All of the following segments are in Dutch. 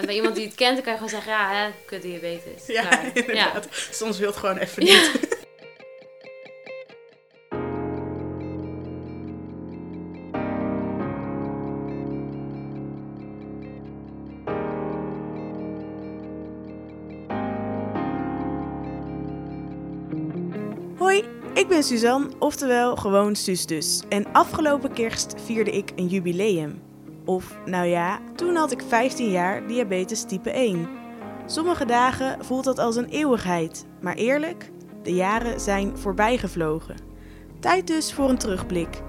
En bij iemand die het kent, dan kan je gewoon zeggen, ja, hè, kut diabetes. Ja, Klaar. inderdaad. Soms wil het gewoon even niet. Hoi, ik ben Suzanne, oftewel gewoon Suus dus. En afgelopen kerst vierde ik een jubileum. Of, nou ja, toen had ik 15 jaar diabetes type 1. Sommige dagen voelt dat als een eeuwigheid, maar eerlijk, de jaren zijn voorbijgevlogen. Tijd dus voor een terugblik.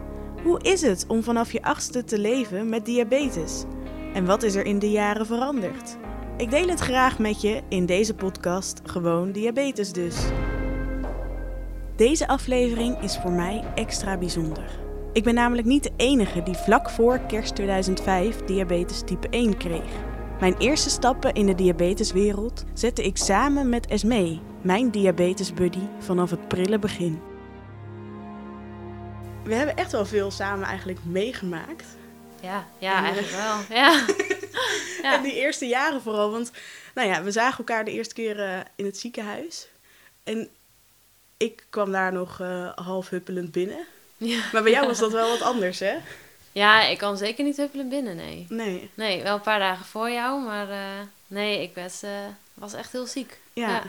Hoe is het om vanaf je achtste te leven met diabetes? En wat is er in de jaren veranderd? Ik deel het graag met je in deze podcast Gewoon Diabetes dus. Deze aflevering is voor mij extra bijzonder. Ik ben namelijk niet de enige die vlak voor kerst 2005 diabetes type 1 kreeg. Mijn eerste stappen in de diabeteswereld zette ik samen met Esmee, mijn diabetesbuddy vanaf het prille begin. We hebben echt wel veel samen eigenlijk meegemaakt. Ja, ja, eigenlijk wel. Ja. Ja. En die eerste jaren vooral, want nou ja, we zagen elkaar de eerste keer eh, in het ziekenhuis. En ik kwam daar nog eh, half huppelend binnen. Ja. Maar bij jou was dat wel wat anders, hè? ja, ik kan zeker niet huppelen binnen, nee. Nee. Nee, wel een paar dagen voor jou, maar eh, nee, ik was, eh, was echt heel ziek. Ja. Ja.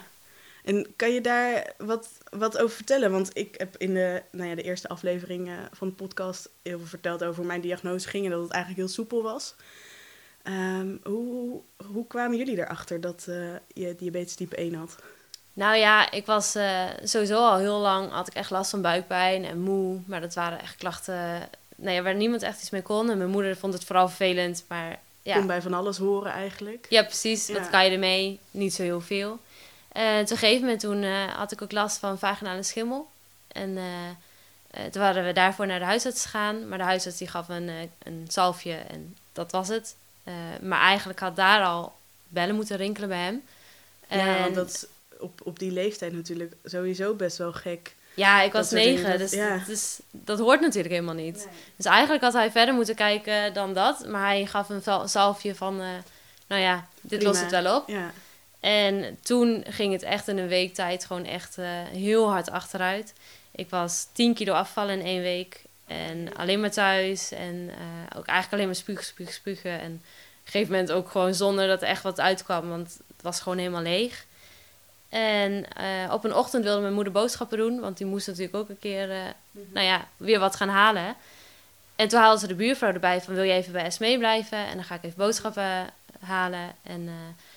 En kan je daar wat, wat over vertellen? Want ik heb in de, nou ja, de eerste aflevering eh, van de podcast heel veel verteld over hoe mijn diagnose ging en dat het eigenlijk heel soepel was. Ehm, hoe, hoe kwamen jullie erachter dat je diabetes type 1 had? Nou ja, ik was eh, sowieso al heel lang, had ik echt last van buikpijn en moe. Maar dat waren echt klachten nee, waar niemand echt iets mee kon. En mijn moeder vond het vooral vervelend, maar ja. Kon bij van alles horen eigenlijk. Ja, precies. Ja. Wat kan je ermee? Niet zo heel veel. En op een gegeven moment toen eh, had ik ook last van vaginale schimmel. En toen waren we daarvoor naar de huisarts gegaan. Maar de huisarts die gaf een, een zalfje en dat was het. Maar eigenlijk had daar al bellen moeten rinkelen bij hem. Ja, En- want dat op, op die leeftijd natuurlijk sowieso best wel gek. Ja, ik was dingen, negen, dus, ja. dus dat hoort natuurlijk helemaal niet. Dus eigenlijk had hij verder moeten kijken dan dat. Maar hij gaf een zal- zalfje van, eh, nou ja, dit Prima. lost het wel op. Ja, En toen ging het echt in een week tijd gewoon echt eh, heel hard achteruit. Ik was 10 kilo afvallen in één week. En alleen maar thuis. En eh, ook eigenlijk alleen maar spugen, spugen, spugen. En op een gegeven moment ook gewoon zonder dat er echt wat uitkwam. Want het was gewoon helemaal leeg. En eh, op een ochtend wilde mijn moeder boodschappen doen. Want die moest natuurlijk ook een keer, eh, nou ja, weer wat gaan halen. En toen haalde ze de buurvrouw erbij van... wil je even bij Esmee blijven? En dan ga ik even boodschappen halen. En eh,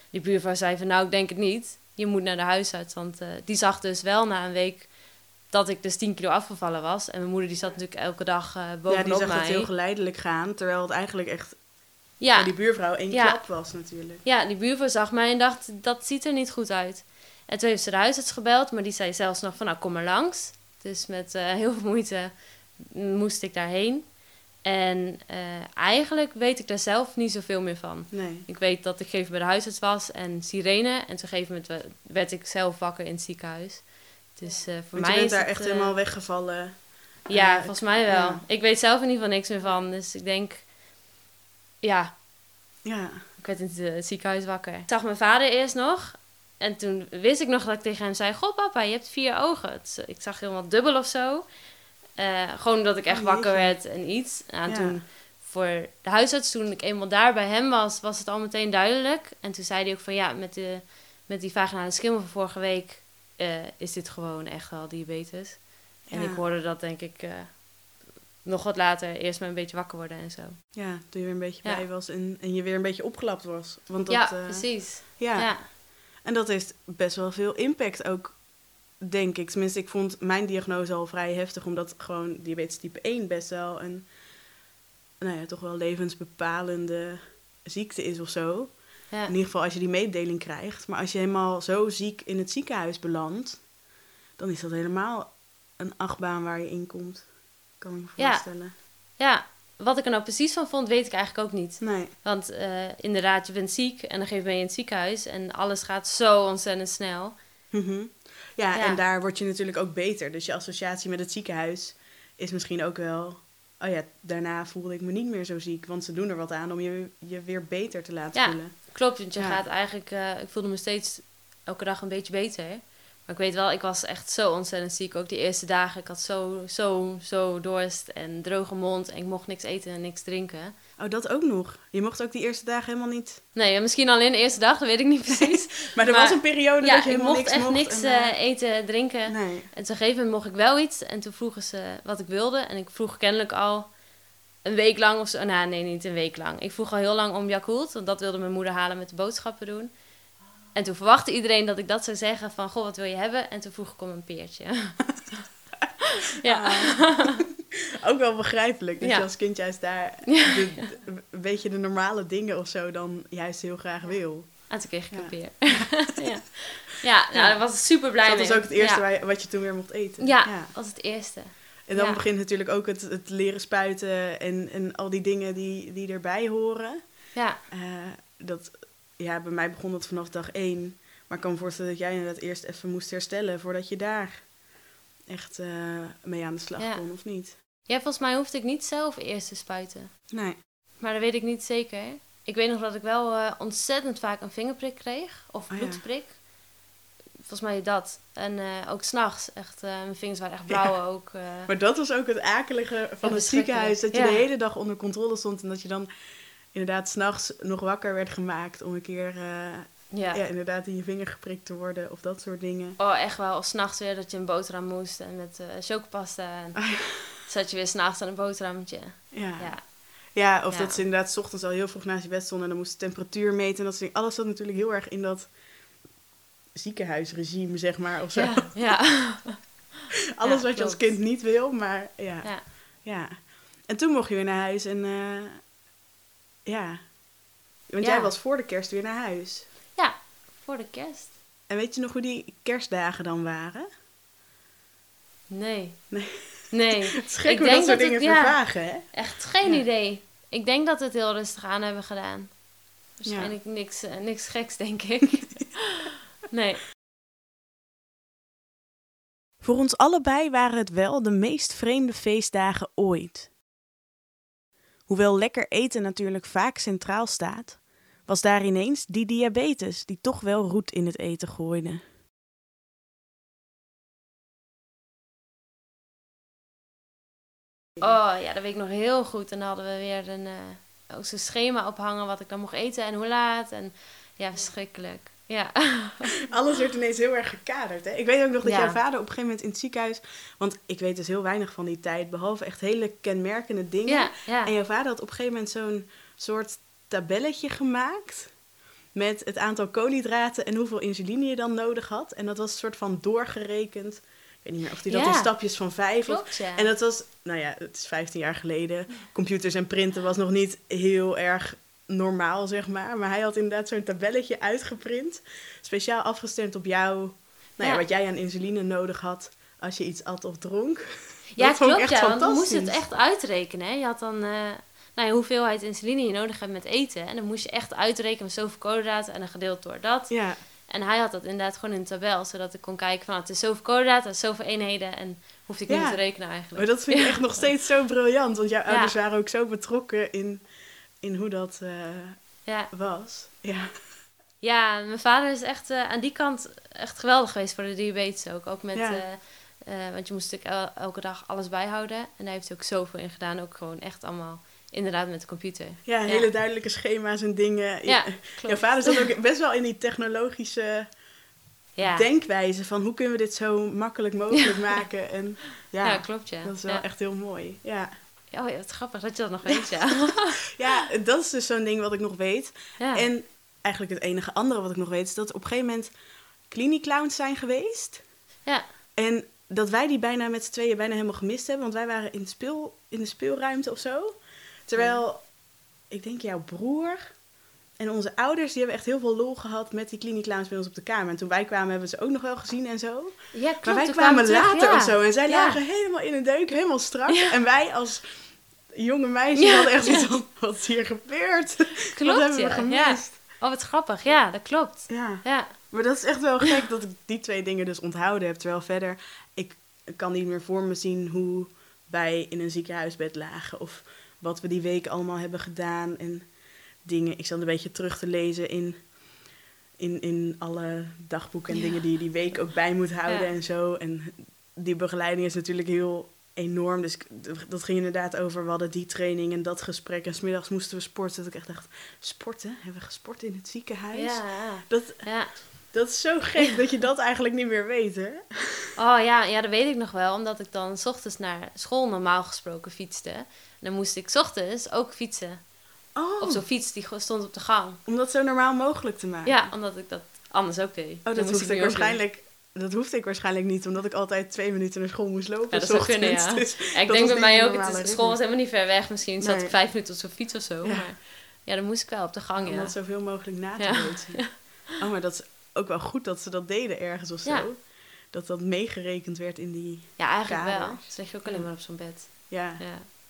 die buurvrouw zei van... nou, ik denk het niet. Je moet naar de huisarts. Want die zag dus wel na een week... dat ik dus 10 kilo afgevallen was. En mijn moeder die zat natuurlijk elke dag eh ja bovenop die zag mij. het heel geleidelijk gaan. Terwijl het eigenlijk echt ja, die buurvrouw één Ja. klap was natuurlijk. Ja, die buurvrouw zag mij en dacht, dat ziet er niet goed uit. En toen heeft ze de huisarts gebeld, maar die zei zelfs nog van, nou, kom maar langs. Dus met eh, heel veel moeite moest ik daarheen. En eh, eigenlijk weet ik daar zelf niet zoveel meer van. Nee. Ik weet dat ik even bij de huisarts was en sirene. En toen op een gegeven moment we- werd ik zelf wakker in het ziekenhuis. Dus eh, voor mij je bent is daar het, echt helemaal weggevallen. Ja, volgens mij wel. ja. Ik weet zelf in ieder geval niks meer van. Dus ik denk, ja, Ja. ik werd in het, het ziekenhuis wakker. Ik zag mijn vader eerst nog. En toen wist ik nog dat ik tegen hem zei... Goh papa, je hebt vier ogen. Ik zag helemaal dubbel of zo. Eh, gewoon dat ik echt Oh, wakker werd en iets. En Ja. toen voor de huisarts, toen ik eenmaal daar bij hem was... was het al meteen duidelijk. En toen zei hij ook van... Ja, met, de, met die vaginale schimmel van vorige week... eh, is dit gewoon echt wel diabetes. En ik hoorde dat denk ik... eh, nog wat later eerst maar een beetje wakker worden en zo. ja, toen je weer een beetje Ja. bij was en, en je weer een beetje opgelapt was. Want dat, ja, precies. ja. En dat heeft best wel veel impact ook, denk ik. Tenminste, ik vond mijn diagnose al vrij heftig, omdat gewoon diabetes type 1 best wel een, nou ja, toch wel levensbepalende ziekte is of zo. ja. In ieder geval als je die mededeling krijgt. Maar als je helemaal zo ziek in het ziekenhuis belandt, dan is dat helemaal een achtbaan waar je in komt. Kan ik me Ja. voorstellen. Ja, wat ik er nou precies van vond, weet ik eigenlijk ook niet. Nee. Want eh, inderdaad, je bent ziek en dan geef je in het ziekenhuis en alles gaat zo ontzettend snel. Mhm. ja, Ja. en daar word je natuurlijk ook beter. Dus je associatie met het ziekenhuis is misschien ook wel... Oh ja, daarna voelde ik me niet meer zo ziek. Want ze doen er wat aan om je, je weer beter te laten Ja. voelen. Klopt, want je Ja. gaat eigenlijk... eh, ik voelde me steeds elke dag een beetje beter. Maar ik weet wel, ik was echt zo ontzettend ziek. Ook die eerste dagen. Ik had zo, zo, zo dorst en droge mond. En ik mocht niks eten en niks drinken. Oh, dat ook nog. Je mocht ook die eerste dagen helemaal niet... Nee, misschien alleen de eerste dag, dat weet ik niet precies. Maar er Maar- was een periode ja, dat je helemaal mocht niks echt mocht. niks en, eh, eh, eten, drinken. Nee. En een gegeven moment mocht ik wel iets. En toen vroegen ze wat ik wilde. En ik vroeg kennelijk al een week lang of zo. Nou, nee, niet een week lang. Ik vroeg al heel lang om Yakult. Want dat wilde mijn moeder halen met de boodschappen doen. En toen verwachtte iedereen dat ik dat zou zeggen van... Goh, wat wil je hebben? En toen vroeg ik om een peertje. ja. Ook wel begrijpelijk. Dat Ja. je als kind juist daar de, de- een beetje de normale dingen of zo dan juist heel graag wil. En toen kreeg ik Ja. een peer. ja. ja, nou, Ja. daar was ik super blij dat was ook het eerste Ja, waar je- wat je toen weer mocht eten. ja, was het eerste. En dan Ja. begint natuurlijk ook het, het leren spuiten en, en al die dingen die, die erbij horen. Ja, Eh, dat, ja, bij mij begon dat vanaf dag één. Maar ik kan me voorstellen dat jij inderdaad eerst even moest herstellen voordat je daar echt eh, mee aan de slag Ja. kon, of niet? ja, volgens mij hoefde ik niet zelf eerst te spuiten. Nee. Maar dat weet ik niet zeker. Ik weet nog dat ik wel eh, ontzettend vaak een vingerprik kreeg. Of Oh ja. bloedprik. Volgens mij dat. En eh, ook s'nachts. Echt, mijn vingers waren echt blauw ook. Maar dat was ook het akelige van het ziekenhuis. Dat je de hele dag onder controle stond en dat je dan inderdaad s'nachts nog wakker werd gemaakt om een keer eh, ja. ja. inderdaad in je vinger geprikt te worden of dat soort dingen. Oh, echt wel. Of s'nachts weer dat je een boterham moest. En met eh chocopasta. En zat je weer s'nachts aan een boterhammetje. Ja. Ja. Ja, of Ja. dat ze inderdaad 's ochtends al heel vroeg naast je bed stonden en dan moest de temperatuur meten. En dat soort. Alles zat natuurlijk heel erg in dat ziekenhuisregime, zeg maar. Of zo. Ja, ja. Alles wat je als kind niet wil, maar ja. ja. ja. En toen mocht je weer naar huis en eh, ja. Want Ja. jij was voor de kerst weer naar huis. Ja, voor de kerst. En weet je nog hoe die kerstdagen dan waren? Nee. Nee. Nee. Het is gek Ik hoe denk dat soort dingen ja. vervagen, hè? Echt geen Ja. idee. Ik denk dat we het heel rustig aan hebben gedaan. Waarschijnlijk niks, eh, niks geks, denk ik. nee. Voor ons allebei waren het wel de meest vreemde feestdagen ooit. Hoewel lekker eten natuurlijk vaak centraal staat, was daar ineens die diabetes die toch wel roet in het eten gooide. Oh ja, dat weet ik nog heel goed. En dan hadden we weer een, eh, ook zo'n schema ophangen wat ik dan mocht eten en hoe laat. En ja, verschrikkelijk. Ja. Alles werd ineens heel erg gekaderd. Hè? Ik weet ook nog dat Ja. jouw vader op een gegeven moment in het ziekenhuis... Want ik weet dus heel weinig van die tijd, behalve echt hele kenmerkende dingen. ja, ja. En jouw vader had op een gegeven moment zo'n soort tabelletje gemaakt... met het aantal koolhydraten en hoeveel insuline je dan nodig had. En dat was een soort van doorgerekend. Ik weet niet meer of hij dat in stapjes van vijf... Klopt, ja. en dat was, nou ja, het is 15 jaar geleden. Computers en printen was nog niet heel erg normaal, zeg maar. Maar hij had inderdaad zo'n tabelletje uitgeprint. Speciaal afgestemd op jou. Nou ja, Ja. wat jij aan insuline nodig had als je iets at of dronk. ja, dat klopt. echt Ja, want we moesten het echt uitrekenen. Hè. Je had dan eh nou ja, hoeveelheid insuline je nodig hebt met eten. En dan moest je echt uitrekenen met zoveel koolhydraten en dan gedeeld door dat. Ja, En hij had dat inderdaad gewoon in een tabel, zodat ik kon kijken van nou, het is zoveel koolhydraten, het is zoveel eenheden en hoefde ik Ja. niet te rekenen eigenlijk. maar dat vind ik echt nog steeds zo briljant. Want jouw ouders waren ook zo betrokken in, in hoe dat eh, Ja. was. Ja. ja, mijn vader is echt eh, aan die kant echt geweldig geweest voor de diabetes ook. Ook met, Ja. eh, want je moest natuurlijk el- elke dag alles bijhouden. En daar heeft hij ook zoveel in gedaan, ook gewoon echt allemaal inderdaad met de computer. ja, Ja. hele duidelijke schema's en dingen. Ja, Jouw vader zat ook best wel in die technologische Ja, denkwijze van hoe kunnen we dit zo makkelijk mogelijk maken. En ja, ja. klopt ja. dat is wel ja. echt heel mooi. Ja. Oh ja, wat grappig dat je dat nog weet, ja. ja, dat is dus zo'n ding wat ik nog weet. ja. En eigenlijk het enige andere wat ik nog weet is dat op een gegeven moment klinieclowns zijn geweest. ja. En dat wij die bijna met z'n tweeën bijna helemaal gemist hebben. Want wij waren in de, speel, in de speelruimte of zo. Terwijl, ik denk jouw broer en onze ouders, die hebben echt heel veel lol gehad met die klinieclowns bij ons op de kamer. En toen wij kwamen hebben we ze ook nog wel gezien en zo. Ja, klopt. maar wij kwamen terug, later ja. of zo. En zij Ja. lagen helemaal in een deuk, helemaal strak. Ja. En wij als jonge meisjes hadden echt zoiets van, wat is hier gebeurd? Klopt, wat hebben we ja. gemist? Oh, wat grappig. Ja, dat klopt. Ja. Ja, Maar dat is echt wel gek dat ik die twee dingen dus onthouden heb. Terwijl verder, ik kan niet meer voor me zien hoe wij in een ziekenhuisbed lagen. Of wat we die week allemaal hebben gedaan. En dingen. Ik zat een beetje terug te lezen in, in, in alle dagboeken en Ja. dingen die je die week ook bij moet houden Ja. en zo. En die begeleiding is natuurlijk heel enorm. Dus dat ging inderdaad over, we hadden die training en dat gesprek. En smiddags moesten we sporten. Dat ik echt dacht, sporten? Hebben we gesport in het ziekenhuis? Ja, Dat, ja. dat is zo gek dat je dat eigenlijk niet meer weet, hè? Oh ja, ja, dat weet ik nog wel. Omdat ik dan 's ochtends naar school normaal gesproken fietste. En dan moest ik 's ochtends ook fietsen. Oh, Op zo'n fiets die stond op de gang. om dat zo normaal mogelijk te maken. Ja, omdat ik dat anders ook deed. Oh, dat hoefde ik waarschijnlijk... Dat hoefde ik waarschijnlijk niet, omdat ik altijd twee minuten naar school moest lopen. Ja, dat zou kunnen, ja. Dus Ja, ik denk bij mij ook, het school was helemaal niet ver weg. Misschien zat ik vijf minuten op zo'n fiets of zo. Ja. Maar ja, dan moest ik wel op de gang, Om ja. dat zoveel mogelijk na te Ja. Oh, maar dat is ook wel goed dat ze dat deden ergens of zo. Dat dat meegerekend werd in die... Ja, eigenlijk wel. Dus lig je ook alleen maar op zo'n bed. Ja.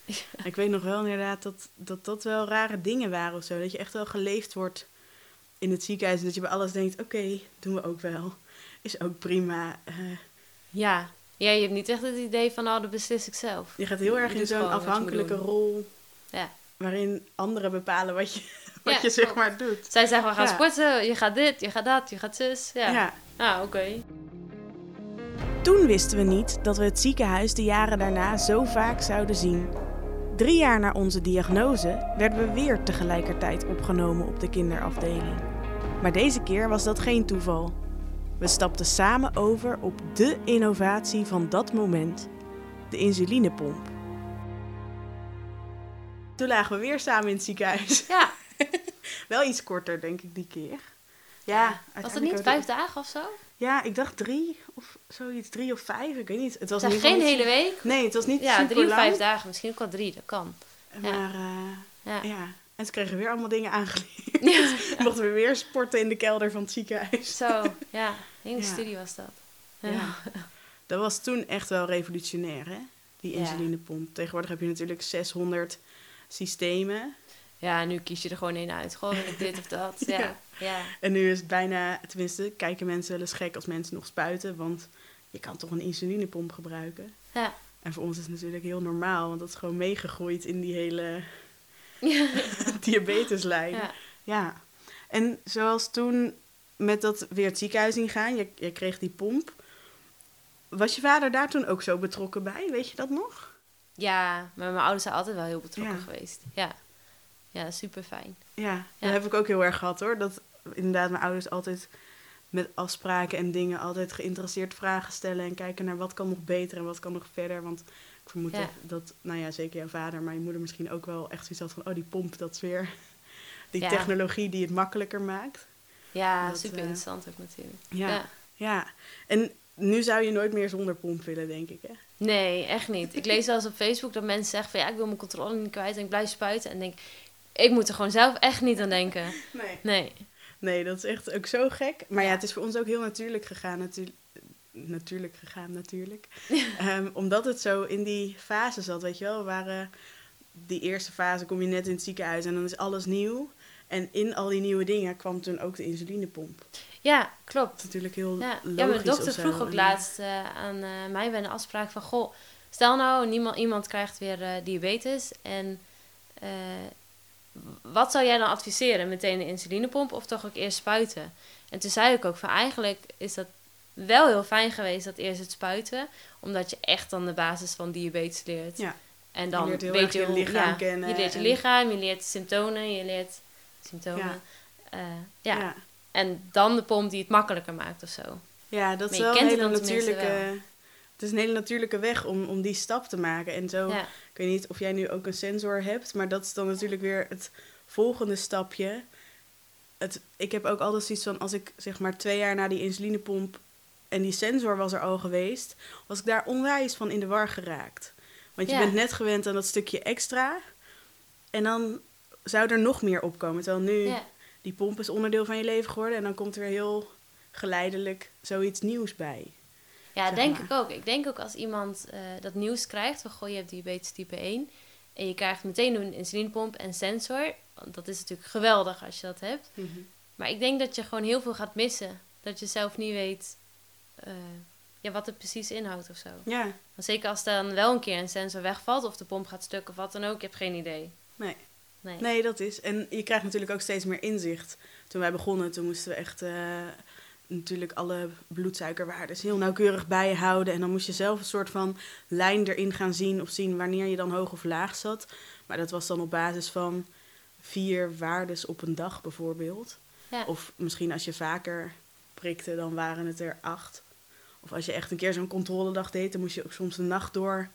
Ja. Ik weet nog wel inderdaad dat, dat dat wel rare dingen waren of zo. Dat je echt wel geleefd wordt in het ziekenhuis. En dat je bij alles denkt, oké, doen we ook wel. Is ook prima. Eh, ja. Ja, je hebt niet echt het idee van, oh, dat beslis ik zelf. je gaat heel erg in zo'n afhankelijke rol... Ja. Waarin anderen bepalen wat je, wat Ja, je zeg maar doet. Zij zeggen, we gaan Ja. sporten, je gaat dit, je gaat dat, je gaat zus. Ja, ja. Ah, oké. Toen wisten we niet dat we het ziekenhuis de jaren daarna zo vaak zouden zien. Drie jaar na onze diagnose werden we weer tegelijkertijd opgenomen op de kinderafdeling. Maar deze keer was dat geen toeval. We stapten samen over op de innovatie van dat moment: de insulinepomp. Toen lagen we weer samen in het ziekenhuis. Ja, Wel iets korter, denk ik, die keer. Ja, was het niet vijf dagen of zo? Ja, ik dacht drie of zoiets, drie of vijf, ik weet niet. Het was Het in ieder geen niet- hele week. Nee, het was niet Ja, super drie of vijf dagen, misschien ook wel drie, dat kan. Maar eh, Ja. ja. en ze kregen weer allemaal dingen aangeleerd. Mochten we weer sporten in de kelder van het ziekenhuis. Zo, ja. Hele Ja. studie was dat. Ja. Dat was toen echt wel revolutionair, hè? Die Ja. insulinepomp. Tegenwoordig heb je natuurlijk 600 systemen. Ja, nu kies je er gewoon één uit. Gewoon dit of dat. Ja, Ja. En nu is het bijna, tenminste, kijken mensen wel eens gek als mensen nog spuiten. Want je kan toch een insulinepomp gebruiken. ja. En voor ons is het natuurlijk heel normaal, want dat is gewoon meegegroeid in die hele ja. diabeteslijn. ja. Ja, en zoals toen met dat weer het ziekenhuis ingaan, je, je kreeg die pomp. Was je vader daar toen ook zo betrokken bij? Weet je dat nog? Ja, maar mijn ouders zijn altijd wel heel betrokken Ja. geweest. Ja, ja super fijn. Ja, Ja. dat heb ik ook heel erg gehad hoor. Dat inderdaad mijn ouders altijd met afspraken en dingen altijd geïnteresseerd vragen stellen en kijken naar wat kan nog beter en wat kan nog verder. Want ik vermoed Ja. dat, nou ja, zeker jouw vader, maar je moeder misschien ook wel echt zoiets had van, oh die pomp, dat is weer die Ja. technologie die het makkelijker maakt. Ja, Dat, super eh, interessant ook natuurlijk. Ja. Ja. Ja, en nu zou je nooit meer zonder pomp willen, denk ik hè? Nee, echt niet. Ik lees eens op Facebook dat mensen zeggen van ja, ik wil mijn controle niet kwijt en ik blijf spuiten. En denk, ik moet er gewoon zelf echt niet aan denken. Nee. Nee. Nee, dat is echt ook zo gek. Maar ja, het is voor ons ook heel natuurlijk gegaan, natuurlijk. Natuurlijk gegaan, natuurlijk. Ehm, omdat het zo in die fase zat, weet je wel. We waren die eerste fase, kom je net in het ziekenhuis en dan is alles nieuw. En in al die nieuwe dingen kwam toen ook de insulinepomp. Ja, klopt. is natuurlijk heel Ja, logisch ja mijn dokter vroeg ook laatst eh, aan eh, mij bij een afspraak van... Goh, stel nou, niemand, iemand krijgt weer eh, diabetes. En wat zou jij dan adviseren? Meteen de insulinepomp of toch ook eerst spuiten? En toen zei ik ook van eigenlijk is dat wel heel fijn geweest dat eerst het spuiten. Omdat je echt dan de basis van diabetes leert. Ja. En dan Je weet je je lichaam ja, kennen Je leert je en- lichaam, je leert symptomen, je leert symptomen. Ja. Eh, ja. ja. En dan de pomp die het makkelijker maakt of zo. Ja, dat is wel een hele natuurlijke... Het is een hele natuurlijke weg om, om die stap te maken. En zo, Ja. ik weet niet of jij nu ook een sensor hebt, maar dat is dan natuurlijk weer het volgende stapje. Het, ik heb ook altijd zoiets van, als ik zeg maar twee jaar na die insulinepomp en die sensor was er al geweest, was ik daar onwijs van in de war geraakt. Want je Ja. bent net gewend aan dat stukje extra en dan zou er nog meer opkomen. Terwijl nu Ja. die pomp is onderdeel van je leven geworden en dan komt er heel geleidelijk zoiets nieuws bij. Ja, denk maar. ik ook. Ik denk ook als iemand eh, dat nieuws krijgt van goh, je hebt diabetes type 1 en je krijgt meteen een insulinepomp en sensor, want dat is natuurlijk geweldig als je dat hebt. Maar ik denk dat je gewoon heel veel gaat missen. Dat je zelf niet weet eh, ja, wat het precies inhoudt of zo. Ja, Want zeker als dan wel een keer een sensor wegvalt of de pomp gaat stuk of wat dan ook, je hebt geen idee. nee. Nee. Nee, dat is. En je krijgt natuurlijk ook steeds meer inzicht. Toen wij begonnen, toen moesten we echt eh, natuurlijk alle bloedsuikerwaarden heel nauwkeurig bijhouden. En dan moest je zelf een soort van lijn erin gaan zien of zien wanneer je dan hoog of laag zat. Maar dat was dan op basis van vier waardes op een dag bijvoorbeeld. Ja. Of misschien als je vaker prikte, dan waren het er acht. Of als je echt een keer zo'n controledag deed, dan moest je ook soms de nacht door.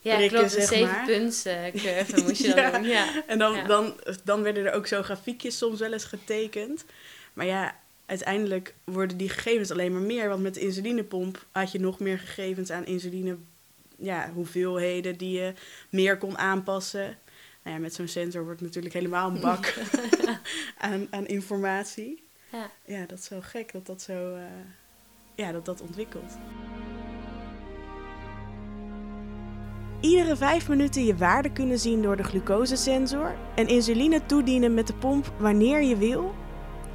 ja, prikken, klopt. De zeg zeven maar. punten curve moest je dan Ja. doen. Ja. En dan, dan, dan werden er ook zo grafiekjes soms wel eens getekend. Maar ja, uiteindelijk worden die gegevens alleen maar meer. Want met de insulinepomp had je nog meer gegevens aan insuline. Ja, hoeveelheden die je meer kon aanpassen. Nou ja, met zo'n sensor wordt natuurlijk helemaal een bak aan, aan informatie. Ja. Ja, dat is wel gek dat dat zo eh, ja, dat dat ontwikkelt. Iedere vijf minuten je waarde kunnen zien door de glucosesensor en insuline toedienen met de pomp wanneer je wil.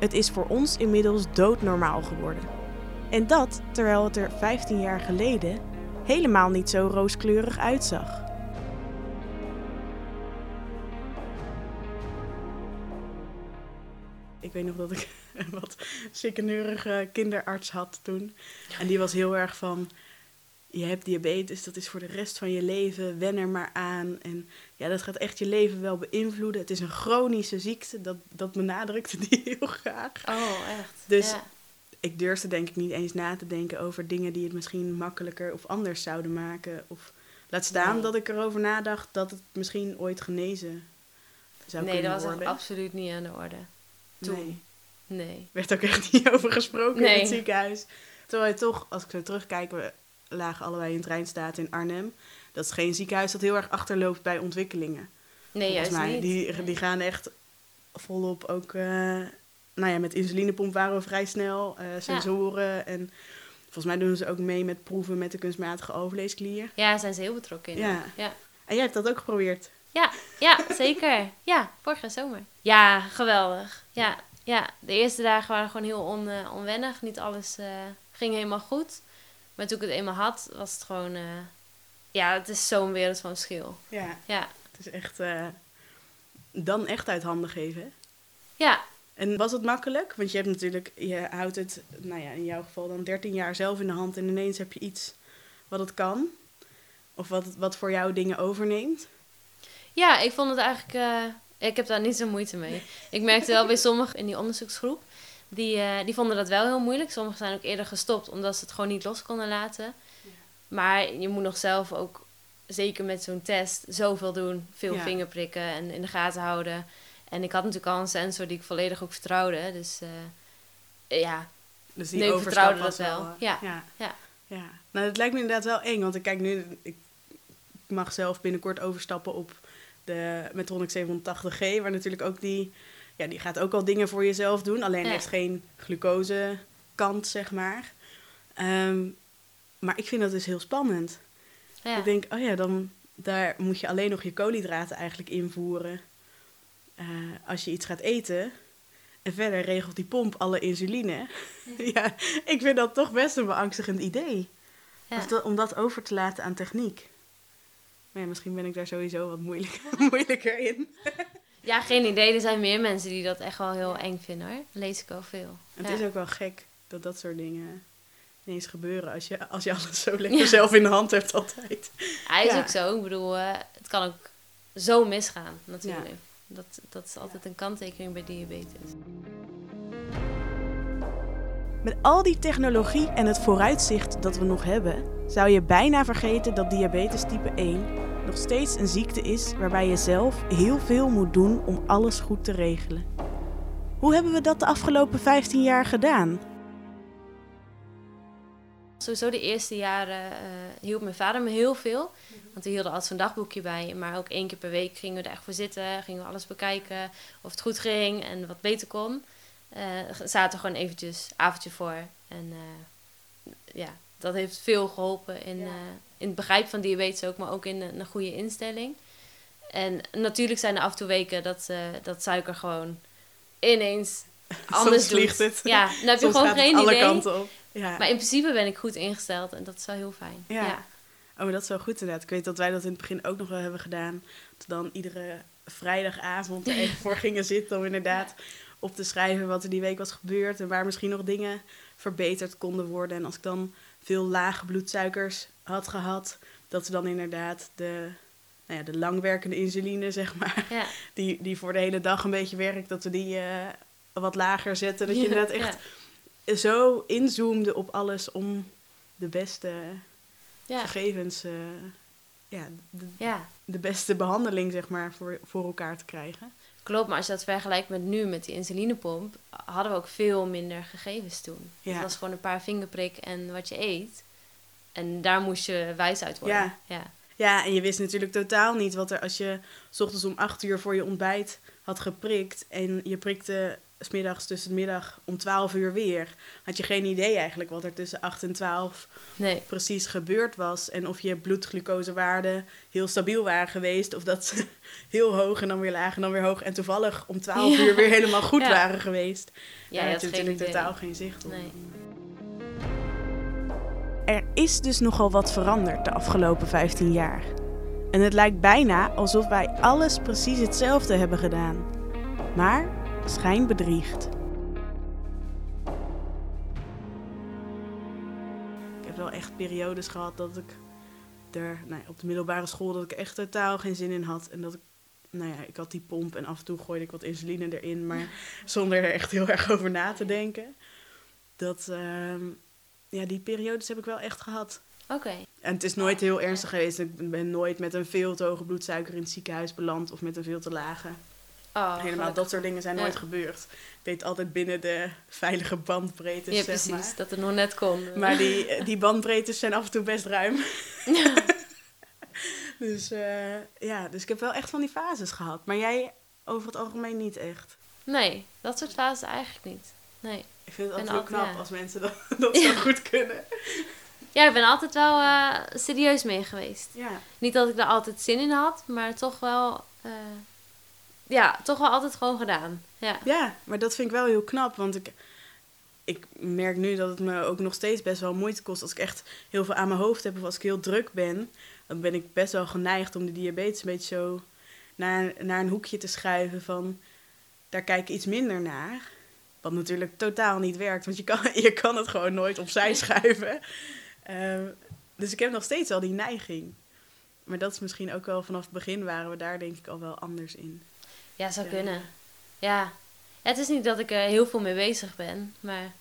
Het is voor ons inmiddels doodnormaal geworden. En dat terwijl het er 15 jaar geleden helemaal niet zo rooskleurig uitzag. Ik weet nog dat ik een wat chickeneurige kinderarts had toen. En die was heel erg van... Je hebt diabetes, dat is voor de rest van je leven. Wen er maar aan. En ja, dat gaat echt je leven wel beïnvloeden. Het is een chronische ziekte. Dat, dat benadrukte die heel graag. Oh, echt. Dus- ja. Ik durfde denk ik niet eens na te denken over dingen die het misschien makkelijker of anders zouden maken. Of laat staan Nee. dat ik erover nadacht dat het misschien ooit genezen zou Nee, dat kunnen was echt worden. absoluut niet aan de orde. toen. Nee. Nee. werd ook echt niet over gesproken in Nee. het ziekenhuis. Terwijl je toch, als ik zo terugkijk, we lagen allebei in treinstaat in Arnhem. Dat is geen ziekenhuis dat heel erg achterloopt bij ontwikkelingen. Nee, juist mij. niet. Die, die gaan echt volop ook... eh, nou ja, met insulinepomp waren we vrij snel. eh, sensoren en... Volgens mij doen ze ook mee met proeven met de kunstmatige overleesklier. Ja, zijn ze heel betrokken in. Ja. ja. En jij hebt dat ook geprobeerd. Ja, ja, zeker. Ja, vorige zomer. Ja, geweldig. Ja, ja, de eerste dagen waren gewoon heel on, eh, onwennig. Niet alles ging helemaal goed. Maar toen ik het eenmaal had, was het gewoon... ja, het is zo'n wereld van verschil. Ja, Ja, het is echt... eh, dan echt uit handen geven, hè? ja, En was het makkelijk? Want je hebt natuurlijk, je houdt het, nou ja, in jouw geval dan 13 jaar zelf in de hand en ineens heb je iets wat het kan. Of wat, wat voor jou dingen overneemt. Ja, ik vond het eigenlijk. eh, ik heb daar niet zo moeite mee. Ik merkte wel bij sommigen in die onderzoeksgroep. Die, eh, die vonden dat wel heel moeilijk. Sommigen zijn ook eerder gestopt omdat ze het gewoon niet los konden laten. Maar je moet nog zelf ook, zeker met zo'n test, zoveel doen. Veel Ja. vingerprikken en in de gaten houden. En ik had natuurlijk al een sensor die ik volledig ook vertrouwde. Dus eh, ja, Dus die Nee, ik vertrouwde dat wel. eh, Ja. ja. Ja. Ja. Nou, het lijkt me inderdaad wel eng. Want ik kijk nu, ik mag zelf binnenkort overstappen op de Medtronic 780G. Waar natuurlijk ook die, ja, die gaat ook al dingen voor jezelf doen. Alleen Ja. heeft geen glucose kant, zeg maar. Ehm, maar ik vind dat dus heel spannend. ja. Ik denk, oh ja, dan daar moet je alleen nog je koolhydraten eigenlijk invoeren. eh, als je iets gaat eten. En verder regelt die pomp alle insuline. ja, ik vind dat toch best een beangstigend idee. ja. Als dat- om dat over te laten aan techniek. Maar ja, misschien ben ik daar sowieso wat moeilijk, moeilijker in. ja, geen idee. Er zijn meer mensen die dat echt wel heel eng vinden hoor. Lees ik wel veel. Het is ook wel gek dat dat soort dingen ineens gebeuren. Als je, als je alles zo lekker zelf in de hand hebt altijd. Hij is Ja. ook zo. Ik bedoel, eh, het kan ook zo misgaan, natuurlijk. Ja. Dat, dat is altijd een kanttekening bij diabetes. Met al die technologie en het vooruitzicht dat we nog hebben, zou je bijna vergeten dat diabetes type 1 nog steeds een ziekte is waarbij je zelf heel veel moet doen om alles goed te regelen. Hoe hebben we dat de afgelopen 15 jaar gedaan? Sowieso de eerste jaren eh, hielp mijn vader me heel veel. Want we hielden altijd zo'n dagboekje bij. Maar ook één keer per week gingen we er echt voor zitten. Gingen we alles bekijken. Of het goed ging en wat beter kon. Eh zaten gewoon eventjes avondje voor. En eh, ja, dat heeft veel geholpen in, Ja. in het begrijpen van diabetes ook. Maar ook in een, een goede instelling. En natuurlijk zijn er af en toe weken dat, dat suiker gewoon ineens anders Soms doet. het. Ja, dan heb je Soms gewoon geen alle idee. kanten op. Ja. Maar in principe ben ik goed ingesteld en dat is wel heel fijn. Ja. Ja. Oh, maar dat is wel goed inderdaad. Ik weet dat wij dat in het begin ook nog wel hebben gedaan. Dat we dan iedere vrijdagavond er even voor gingen zitten om inderdaad op te schrijven wat er die week was gebeurd en waar misschien nog dingen verbeterd konden worden. En als ik dan veel lage bloedsuikers had gehad, dat we dan inderdaad de, nou ja, de langwerkende insuline, zeg maar, Ja. die, die voor de hele dag een beetje werkt, dat we die eh, wat lager zetten. Dat je inderdaad echt zo inzoomde op alles om de beste Ja. Gegevens, eh, ja, de, ja. de beste behandeling, zeg maar, voor, voor elkaar te krijgen. Klopt, maar als je dat vergelijkt met nu, met die insulinepomp, hadden we ook veel minder gegevens toen. Ja. Het was gewoon een paar vingerprik en wat je eet. En daar moest je wijs uit worden. Ja. ja. Ja, en je wist natuurlijk totaal niet wat er als je s ochtends om acht uur voor je ontbijt had geprikt en je prikte smiddags tussen de middag om 12 uur weer, had je geen idee eigenlijk wat er tussen 8 en 12 Nee. precies gebeurd was. En of je bloedglucosewaarden heel stabiel waren geweest. Of dat ze heel hoog en dan weer laag en dan weer hoog. En toevallig om 12 Ja. uur weer helemaal goed Ja. waren geweest. Ja, Daar had je natuurlijk idee. totaal geen zicht op. Nee. Er is dus nogal wat veranderd de afgelopen 15 jaar. En het lijkt bijna alsof wij alles precies hetzelfde hebben gedaan. Maar schijn bedriegt. Ik heb wel echt periodes gehad dat ik er, nou ja, op de middelbare school, dat ik echt totaal geen zin in had. En dat ik, nou ja, ik had die pomp en af en toe gooide ik wat insuline erin, maar zonder er echt heel erg over na te denken. Dat, ehm, ja, die periodes heb ik wel echt gehad. Oké. En het is nooit heel ernstig geweest. Ik ben nooit met een veel te hoge bloedsuiker in het ziekenhuis beland of met een veel te lage. Oh, Helemaal, gelukkig. dat soort dingen zijn nooit Ja. gebeurd. Ik deed altijd binnen de veilige bandbreedtes, Ja, zeg precies. maar. Dat het nog net kon. Maar die, die bandbreedtes zijn af en toe best ruim. dus eh, ja, dus ik heb wel echt van die fases gehad. Maar jij over het algemeen niet echt. Nee, dat soort fases eigenlijk niet. Nee. Ik vind het altijd heel knap ja. als mensen dat, dat zo goed kunnen. Ja, ik ben altijd wel eh, serieus mee geweest. Ja, Niet dat ik er altijd zin in had, maar toch wel... eh, ja, toch wel altijd gewoon gedaan. Ja. ja, maar dat vind ik wel heel knap. Want ik, ik merk nu dat het me ook nog steeds best wel moeite kost. Als ik echt heel veel aan mijn hoofd heb of als ik heel druk ben... dan ben ik best wel geneigd om de diabetes een beetje zo naar, naar een hoekje te schuiven van... daar kijk ik iets minder naar. Wat natuurlijk totaal niet werkt, want je kan, je kan het gewoon nooit opzij schuiven. Ehm, dus ik heb nog steeds al die neiging. Maar dat is misschien ook wel vanaf het begin waren we daar denk ik al wel anders in. Ja, zou Ja. kunnen. Ja. Ja, Het is niet dat ik er heel veel mee bezig ben, maar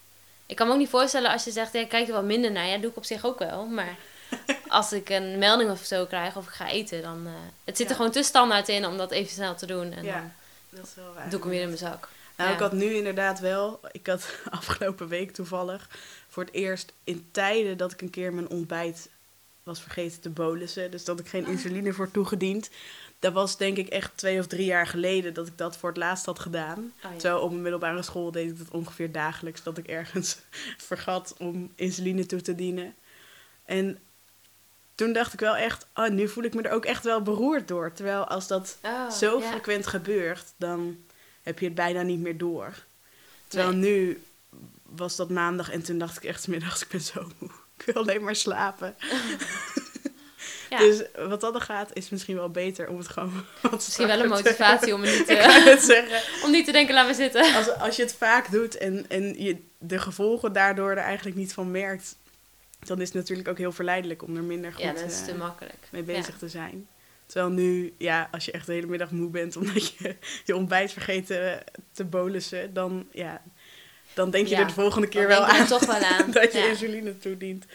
ik kan me ook niet voorstellen als je zegt, ja, kijk er wat minder naar. Ja, doe ik op zich ook wel, maar als ik een melding of zo krijg of ik ga eten, dan... eh, het zit er gewoon te standaard in om dat even snel te doen en ja, dat is wel dan waar. doe ik hem weer in mijn zak. Nou, Ja. ik had nu inderdaad wel, ik had afgelopen week toevallig voor het eerst in tijden dat ik een keer mijn ontbijt was vergeten te bolussen. Dus dat ik geen insuline voor toegediend. Dat was denk ik echt twee of drie jaar geleden dat ik dat voor het laatst had gedaan. Oh, ja. Terwijl op mijn middelbare school deed ik dat ongeveer dagelijks. Dat ik ergens vergat om insuline toe te dienen. En toen dacht ik wel echt, oh, nu voel ik me er ook echt wel beroerd door. Terwijl als dat Oh, zo ja. frequent gebeurt, dan heb je het bijna niet meer door. Terwijl Nee. nu was dat maandag en toen dacht ik echt middags, ik ben zo moe. Ik wil alleen maar slapen. Ja. Dus wat dat dan gaat, is misschien wel beter om het gewoon Misschien wel een te- motivatie om, niet, het zeggen. om niet te denken, laat me zitten. Als, als je het vaak doet en, en je de gevolgen daardoor er eigenlijk niet van merkt, dan is het natuurlijk ook heel verleidelijk om er minder goed Ja, dat is eh, te makkelijk. mee Ja. bezig te zijn. Terwijl nu, ja, als je echt de hele middag moe bent omdat je je ontbijt vergeet te, te bolussen, dan, ja, dan denk je Ja, er de volgende keer wel aan toch wel aan. dat je Ja. insuline toedient.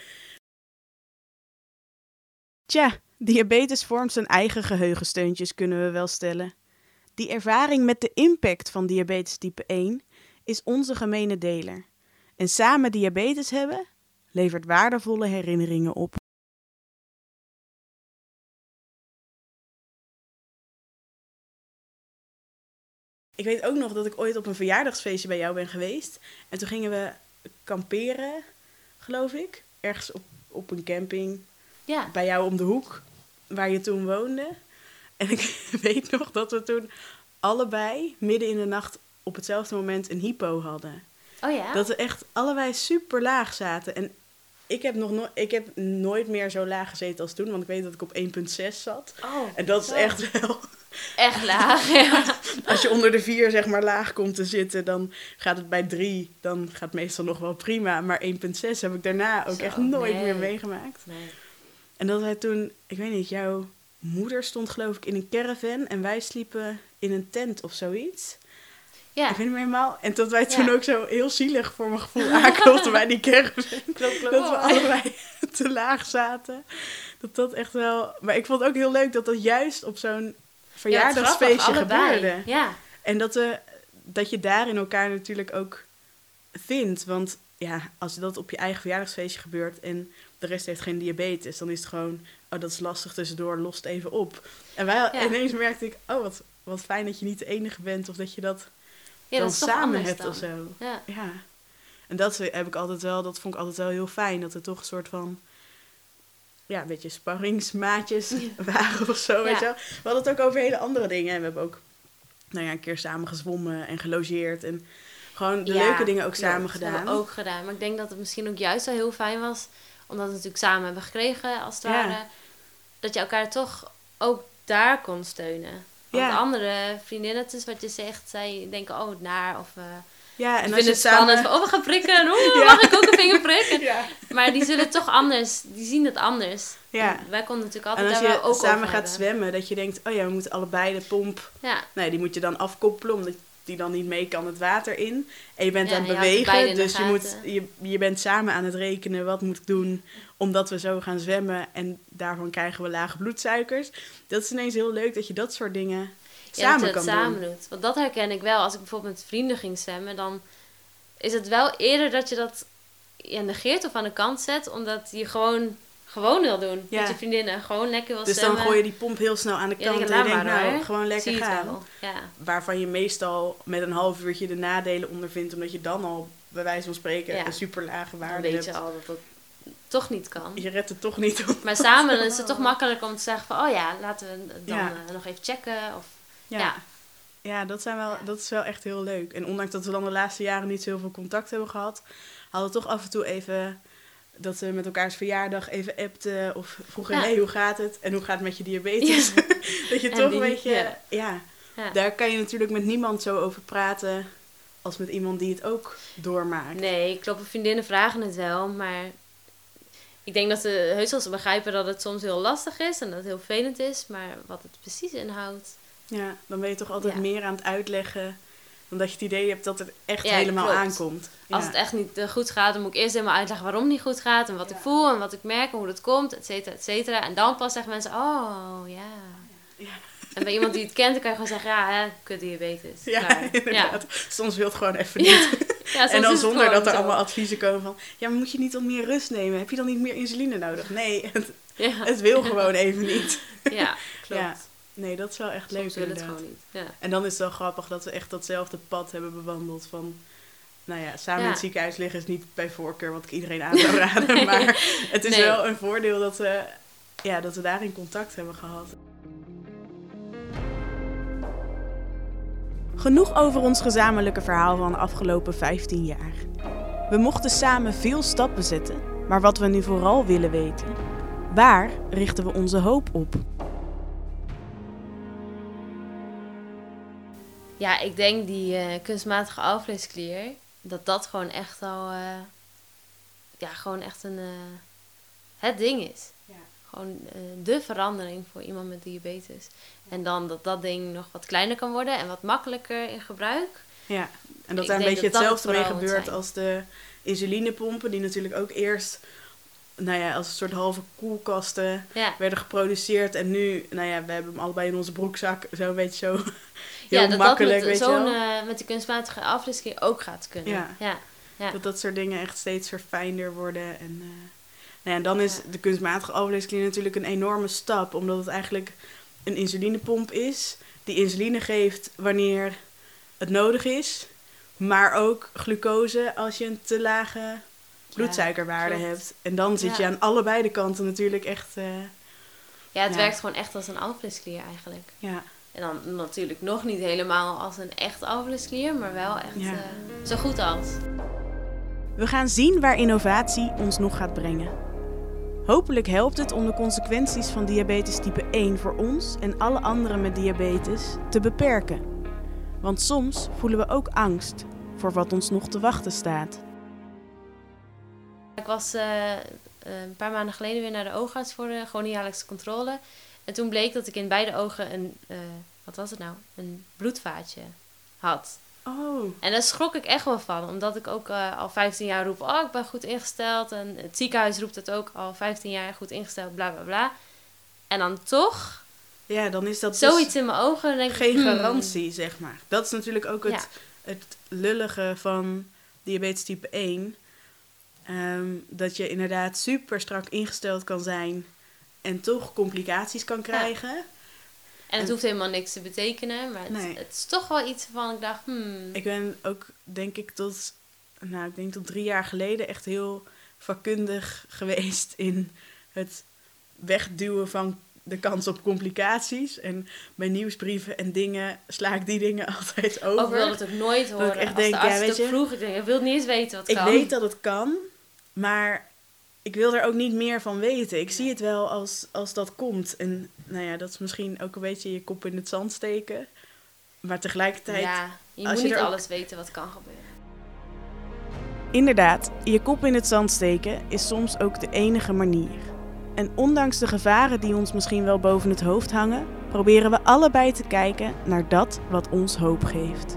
Tja, diabetes vormt zijn eigen geheugensteuntjes, kunnen we wel stellen. Die ervaring met de impact van diabetes type 1 is onze gemene deler. En samen diabetes hebben levert waardevolle herinneringen op. Ik weet ook nog dat ik ooit op een verjaardagsfeestje bij jou ben geweest. En toen gingen we kamperen, geloof ik. Ergens op, op een camping Ja. bij jou om de hoek, waar je toen woonde. En ik weet nog dat we toen allebei midden in de nacht op hetzelfde moment een hypo hadden. Oh ja? Dat we echt allebei super laag zaten. En ik heb, nog no ik heb nooit meer zo laag gezeten als toen, want ik weet dat ik op 1,6 zat. Oh, En dat is echt wel Echt laag, ja. Als je onder de vier zeg maar laag komt te zitten, dan gaat het bij drie. Dan gaat het meestal nog wel prima. Maar 1,6 heb ik daarna ook Zo, echt nooit nee. meer meegemaakt. Nee. En dat wij toen, ik weet niet, jouw moeder stond geloof ik in een caravan en wij sliepen in een tent of zoiets. Ja, Ik weet niet meer helemaal. En dat wij toen Ja. ook zo heel zielig voor mijn gevoel aanklopten bij die caravan. klopt, klopt. Dat we allebei te laag zaten. Dat dat echt wel... Maar ik vond het ook heel leuk dat dat juist op zo'n het verjaardagsfeestje gebeurde. Ja, En dat, we, dat je daarin elkaar natuurlijk ook vindt. Want ja, als dat op je eigen verjaardagsfeestje gebeurt en de rest heeft geen diabetes, dan is het gewoon, oh dat is lastig tussendoor, lost even op. En wij, Ja. ineens merkte ik, oh wat, wat fijn dat je niet de enige bent of dat je dat ja dan dat samen hebt dan. of zo. Ja. Ja. En dat heb ik altijd wel, dat vond ik altijd wel heel fijn. Dat er toch een soort van, ja, een beetje sparringsmaatjes waren of zo, weet Ja. je wel. We hadden het ook over hele andere dingen. En we hebben ook, nou ja, een keer samen gezwommen en gelogeerd. En gewoon de Ja, leuke dingen ook samen Dat gedaan. hebben we ook gedaan. Maar ik denk dat het misschien ook juist wel heel fijn was. Omdat we het natuurlijk samen hebben gekregen, als het Ja. ware. Dat je elkaar toch ook daar kon steunen. Want Ja. andere vriendinnen, is wat je zegt, zij denken, oh, naar. Of uh, Ja, en als vinden je het spannend. samen... van, Oh, we gaan prikken. Oeh, Ja. mag ik ook een vinger prikken? Ja. Maar die zullen toch anders, die zien het anders. Ja. En wij konden natuurlijk En altijd als daar wel je ook samen gaat hebben. zwemmen, dat je denkt, oh ja, we moeten allebei de pomp... Ja, Nee, die moet je dan afkoppelen, omdat die dan niet mee kan het water in. En je bent Ja, aan het bewegen, dus je, moet, je, je bent samen aan het rekenen, wat moet ik doen, omdat we zo gaan zwemmen. En daarvan krijgen we lage bloedsuikers. Dat is ineens heel leuk dat je dat soort dingen ja, samen dat je kan samen doen. doet. Want dat herken ik wel. Als ik bijvoorbeeld met vrienden ging zwemmen, dan is het wel eerder dat je dat ja, negeert of aan de kant zet. Omdat je gewoon, gewoon wil doen Ja. met je vriendinnen. Gewoon lekker wil Dus dan gooi je die pomp heel snel aan de Ja, kant denk, en je denkt, nou, hoor. gewoon lekker gaan. Ja. Waarvan je meestal met een half uurtje de nadelen ondervindt, omdat je dan al, bij wijze van spreken, Ja. een super lage waarde weet hebt. je al dat dat toch niet kan. Je redt het toch niet op. Maar samen is het toch makkelijker om te zeggen van... Oh ja, laten we dan Ja. eh, nog even checken. Of, Ja. Ja. Ja, dat, zijn wel, dat is wel echt heel leuk. En ondanks dat we dan de laatste jaren niet zo heel veel contact hebben gehad, hadden toch af en toe even dat we met elkaars verjaardag even appten of vroegen, Ja. hey, hoe gaat het? En hoe gaat het met je diabetes? dat je En toch een beetje, ja. daar kan je natuurlijk met niemand zo over praten als met iemand die het ook doormaakt. Nee, klopt. Vriendinnen vragen het wel, maar ik denk dat ze heus wel ze begrijpen dat het soms heel lastig is en dat het heel vervelend is, maar wat het precies inhoudt. Ja, dan ben je toch altijd meer aan het uitleggen dan dat je het idee hebt dat het echt Ja, helemaal klopt. aankomt. Als het echt niet eh, goed gaat, dan moet ik eerst helemaal uitleggen waarom het niet goed gaat en wat ik voel en wat ik merk en hoe dat komt, et cetera, et cetera. En dan pas zeggen mensen, oh ja. Ja. En bij iemand die het kent, dan kan je gewoon zeggen, ja, hè, kut diabetes. Ja, Klaar. inderdaad. Soms wil het gewoon even niet. Ja, en dan zonder dat er zo. allemaal adviezen komen van... Ja, maar moet je niet wat meer rust nemen? Heb je dan niet meer insuline nodig? Nee, het, Ja, het wil gewoon even niet. ja klopt. Ja, Nee, dat wel echt leuk wil het gewoon niet. Ja. En dan is het wel grappig dat we echt datzelfde pad hebben bewandeld van... Nou ja, samen in het ziekenhuis liggen is niet bij voorkeur wat ik iedereen aan zou raden. Nee. Maar het is Nee. wel een voordeel dat we, ja, dat we daarin contact hebben gehad. Genoeg over ons gezamenlijke verhaal van de afgelopen 15 jaar. We mochten samen veel stappen zetten, maar wat we nu vooral willen weten, waar richten we onze hoop op? Ja, ik denk die eh, kunstmatige alvleesklier, dat dat gewoon echt al, eh, ja, gewoon echt een, eh, het ding is. Ja. Gewoon de verandering voor iemand met diabetes. En dan dat dat ding nog wat kleiner kan worden en wat makkelijker in gebruik. Ja, en dat daar een beetje dat dat hetzelfde het mee gebeurt als de insulinepompen, die natuurlijk ook eerst, nou ja, als een soort halve koelkasten Ja, werden geproduceerd. En nu, nou ja, we hebben hem allebei in onze broekzak, zo een beetje zo heel ja dat makkelijk, dat met weet zo'n, eh, met die kunstmatige alvleesklier ook gaat kunnen. Ja. ja. ja. Dat dat soort dingen echt steeds verfijnder worden. En, eh, nou ja, en dan is de kunstmatige alvleesklier natuurlijk een enorme stap, omdat het eigenlijk een insulinepomp is die insuline geeft wanneer het nodig is, maar ook glucose als je een te lage bloedsuikerwaarde hebt. En dan zit je aan allebei de kanten natuurlijk echt, eh, Ja, het werkt gewoon echt als een alvleesklier eigenlijk. ja, En dan natuurlijk nog niet helemaal als een echt alvleesklier, maar wel echt eh, zo goed als. We gaan zien waar innovatie ons nog gaat brengen. Hopelijk helpt het om de consequenties van diabetes type 1 voor ons en alle anderen met diabetes te beperken. Want soms voelen we ook angst voor wat ons nog te wachten staat. Ik was uh, een paar maanden geleden weer naar de oogarts voor de gewoon jaarlijkse controle. En toen bleek dat ik in beide ogen een, uh, wat was het nou, een bloedvaatje had. Oh. En daar schrok ik echt wel van, omdat ik ook uh, al 15 jaar roep: Oh, ik ben goed ingesteld. En het ziekenhuis roept het ook al 15 jaar goed ingesteld, bla bla bla. En dan toch. Ja, dan is dat zoiets dus in mijn ogen. Denk geen ik, hmm. garantie, zeg maar. Dat is natuurlijk ook het, ja. het lullige van diabetes type 1. Um, dat je inderdaad super strak ingesteld kan zijn en toch complicaties kan krijgen. Ja. En het en, hoeft helemaal niks te betekenen, maar het, nee. het, is toch wel iets van ik dacht, hmm. Ik ben ook, denk ik, tot, nou, ik denk tot drie jaar geleden echt heel vakkundig geweest in het wegduwen van de kans op complicaties. En bij nieuwsbrieven en dingen sla ik die dingen altijd over. Ook wil het ook nooit horen. Dat ik echt denk, ja, weet je, vroeg, ik denk, ik wil niet eens weten wat ik kan. Ik weet dat het kan, maar ik wil er ook niet meer van weten. Ik zie het wel als, als dat komt. En nou ja, dat is misschien ook een beetje je kop in het zand steken. Maar tegelijkertijd... Ja, je moet niet alles weten wat kan gebeuren. Inderdaad, je kop in het zand steken is soms ook de enige manier. En ondanks de gevaren die ons misschien wel boven het hoofd hangen, proberen we allebei te kijken naar dat wat ons hoop geeft.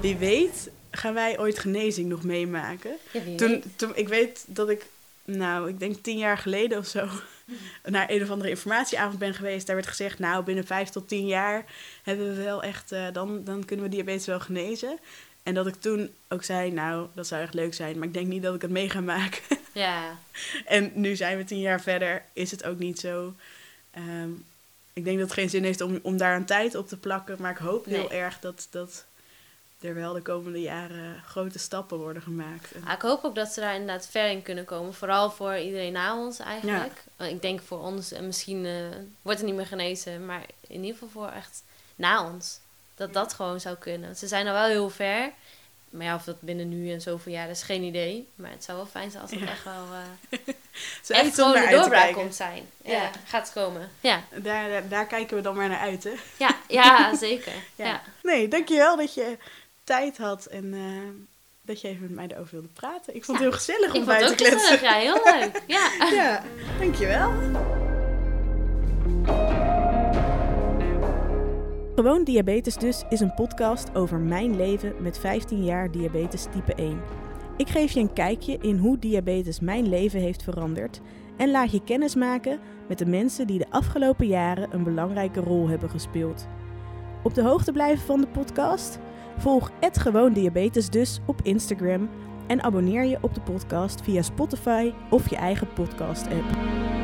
Wie weet gaan wij ooit genezing nog meemaken. Ja, toen, toen, ik weet dat ik, nou, ik denk tien jaar geleden of zo, naar een of andere informatieavond ben geweest. Daar werd gezegd, nou, binnen vijf tot tien jaar hebben we wel echt, uh, dan, dan kunnen we diabetes wel genezen. En dat ik toen ook zei, nou, dat zou echt leuk zijn, maar ik denk niet dat ik het mee ga maken. Ja. en nu zijn we tien jaar verder, is het ook niet zo. Um, ik denk dat het geen zin heeft om, om daar een tijd op te plakken, maar ik hoop heel erg dat, dat er wel de komende jaren grote stappen worden gemaakt. Ah, ik hoop ook dat ze daar inderdaad ver in kunnen komen. Vooral voor iedereen na ons eigenlijk. Ik denk voor ons, en misschien eh, wordt het niet meer genezen, maar in ieder geval voor echt na ons. Dat dat gewoon zou kunnen. Ze zijn al wel heel ver. Maar ja, of dat binnen nu en zoveel jaar is geen idee. Maar het zou wel fijn zijn als het Ja. echt wel Zou echt gewoon de doorbraak komt zijn. Ja, Ja. gaat komen. Ja, Daar, daar, daar kijken we dan maar naar uit, hè? ja, ja zeker. Ja. Ja. Nee, dankjewel dat je tijd had en eh, dat je even met mij erover wilde praten. Ik vond het heel gezellig om Ik bij vond het te ook kletsen. gezellig. Ja, heel leuk. Ja. Ja, dankjewel. Gewoon Diabetes Dus is een podcast over mijn leven met 15 jaar diabetes type 1. Ik geef je een kijkje in hoe diabetes mijn leven heeft veranderd en laat je kennis maken met de mensen die de afgelopen jaren een belangrijke rol hebben gespeeld. Op de hoogte blijven van de podcast? Volg het Gewoon Diabetes dus op Instagram en abonneer je op de podcast via Spotify of je eigen podcast app.